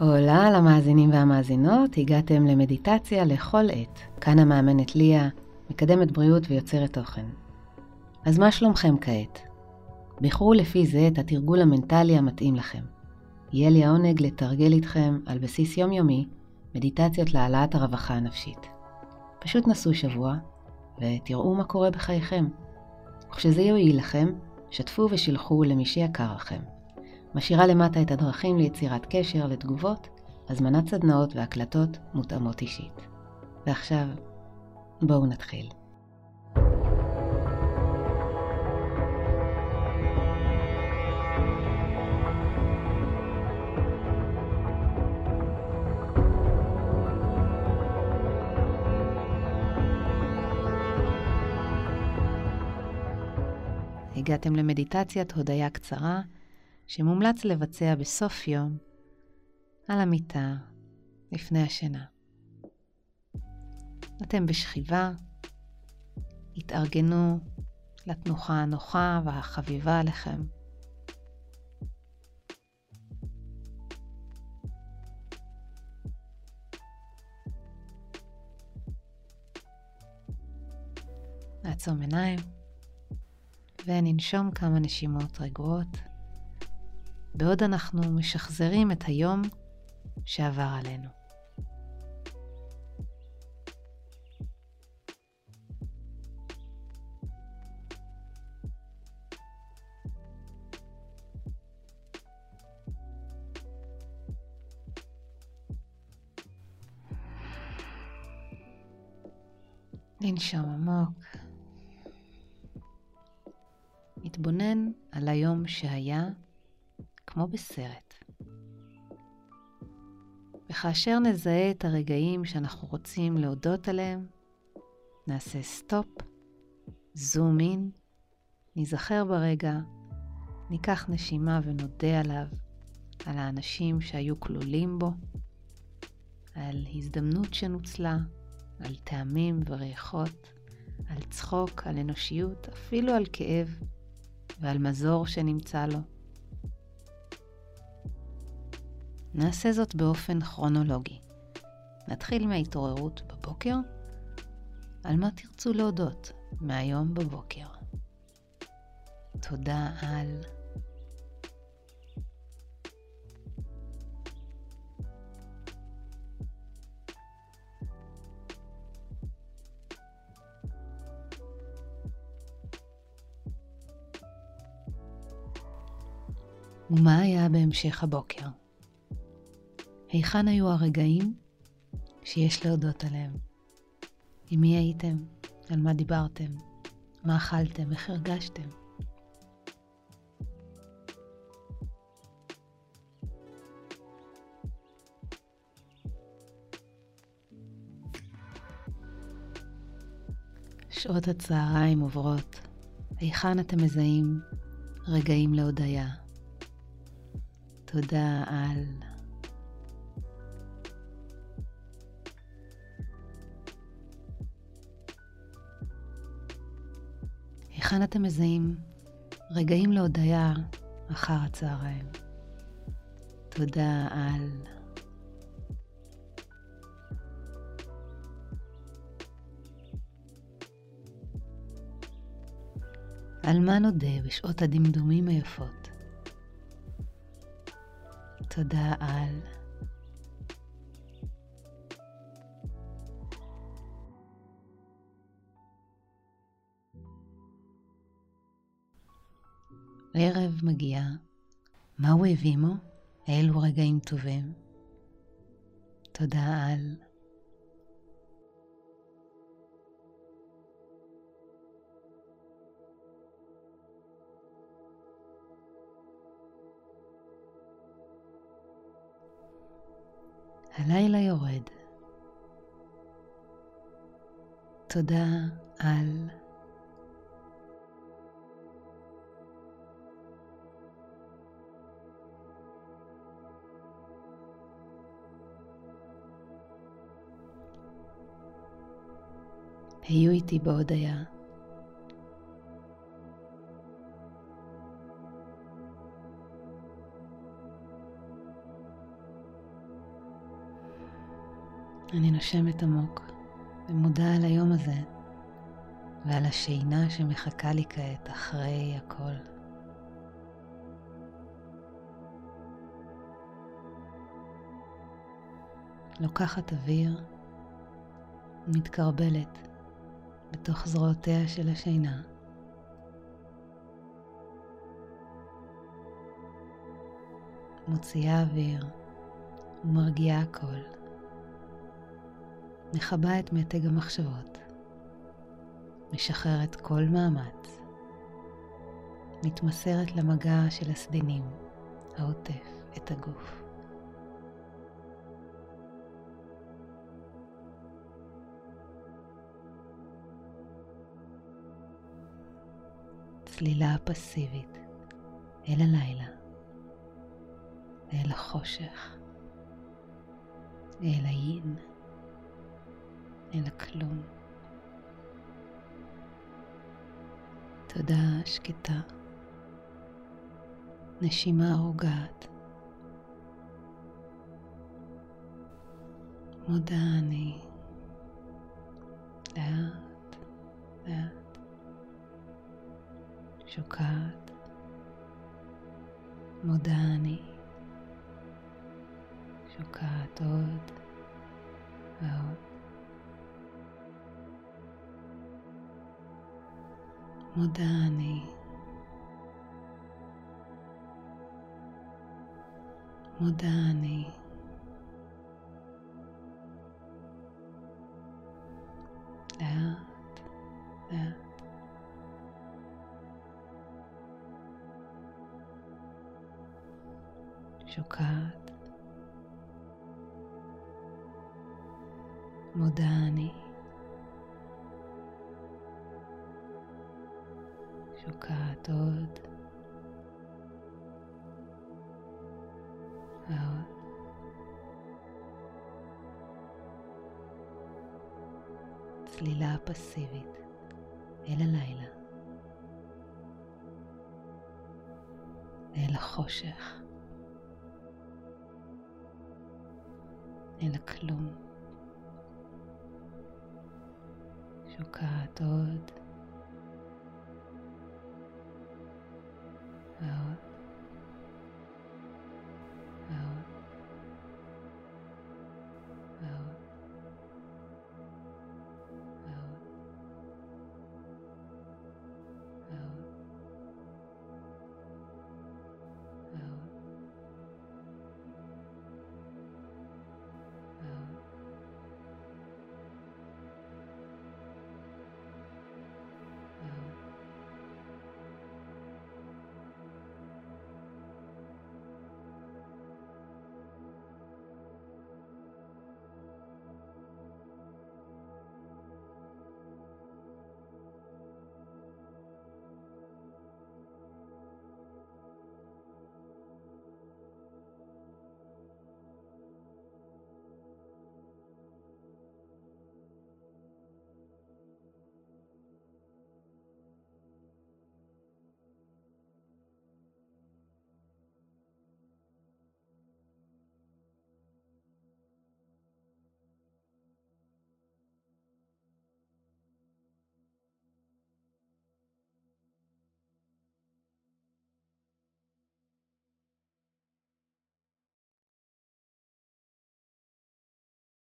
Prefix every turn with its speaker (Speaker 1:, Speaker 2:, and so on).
Speaker 1: הולה למאזינים והמאזינות, הגעתם למדיטציה לכל עת. כאן המאמנת ליה, מקדמת בריאות ויוצרת תוכן. אז מה שלומכם כעת? בחרו לפי זה את התרגול המנטלי המתאים לכם. יהיה לי העונג לתרגל איתכם על בסיס יומיומי מדיטציות להעלאת הרווחה הנפשית. פשוט נסו שבוע ותראו מה קורה בחייכם. וכשזה יועיל לכם, שתפו ושילחו למי שיקר לכם. משאירה למטה את הדרכים ליצירת קשר, לתגובות, הזמנת סדנאות והקלטות מותאמות אישית. ועכשיו, בואו נתחיל. הגעתם למדיטציית הודיה קצרה שמומלץ לבצע בסוף יום על המיטה לפני השינה. אתם בשכיבה, התארגנו לתנוחה הנוחה והחביבה עליכם. נעצום עיניים וננשום כמה נשימות רגועות. בעוד אנחנו משחזרים את היום שעבר עלינו. לנשום עמוק. התבונן על היום שהיה כמו בסרט. וכאשר נזהה את הרגעים שאנחנו רוצים להודות עליהם, נעשה סטופ, זום אין, ניזכר ברגע, ניקח נשימה ונודה עליו, על האנשים שהיו כלולים בו, על הזדמנות שנוצלה, על טעמים וריחות, על צחוק, על אנושיות, אפילו על כאב ועל מזור שנמצא לו. נעשה זאת באופן כרונולוגי. נתחיל מההתעוררות בבוקר, על מה תרצו להודות מהיום בבוקר. תודה על... ומה היה בהמשך הבוקר? היכן היו הרגעים שיש להודות עליהם? עם מי הייתם? על מה דיברתם? מה אכלתם? איך הרגשתם? שעות הצהריים עוברות, היכן אתם מזהים רגעים להודיה? תודה על היכן אתם מזהים רגעים להודיה אחר הצהריים? תודה על... על מה נודה בשעות הדמדומים היפות? תודה על... מגיע, מה הוא הביא עמו? אילו רגעים טובים. תודה על... הלילה יורד. תודה על... היו איתי בהודיה. אני נושמת עמוק ומודה על היום הזה ועל השינה שמחכה לי כעת אחרי הכל. לוקחת אוויר ומתקרבלת בתוך זרועותיה של השינה. מוציאה אוויר ומרגיעה הכל. מכבה את מתג המחשבות. משחררת כל מאמץ. מתמסרת למגע של הסדינים העוטף את הגוף. צלילה פסיבית אל הלילה, אל החושך, אל היין, אל הכלום. תודה שקטה, נשימה רוגעת. מודה אני לאט שוקעת מודה אני שוקעת עוד ועוד. מודה אני מודה אני שוקעת. מודה אני. שוקעת עוד. ועוד. צלילה פסיבית. אל הלילה, אל החושך, אל הכלום. שוקעת עוד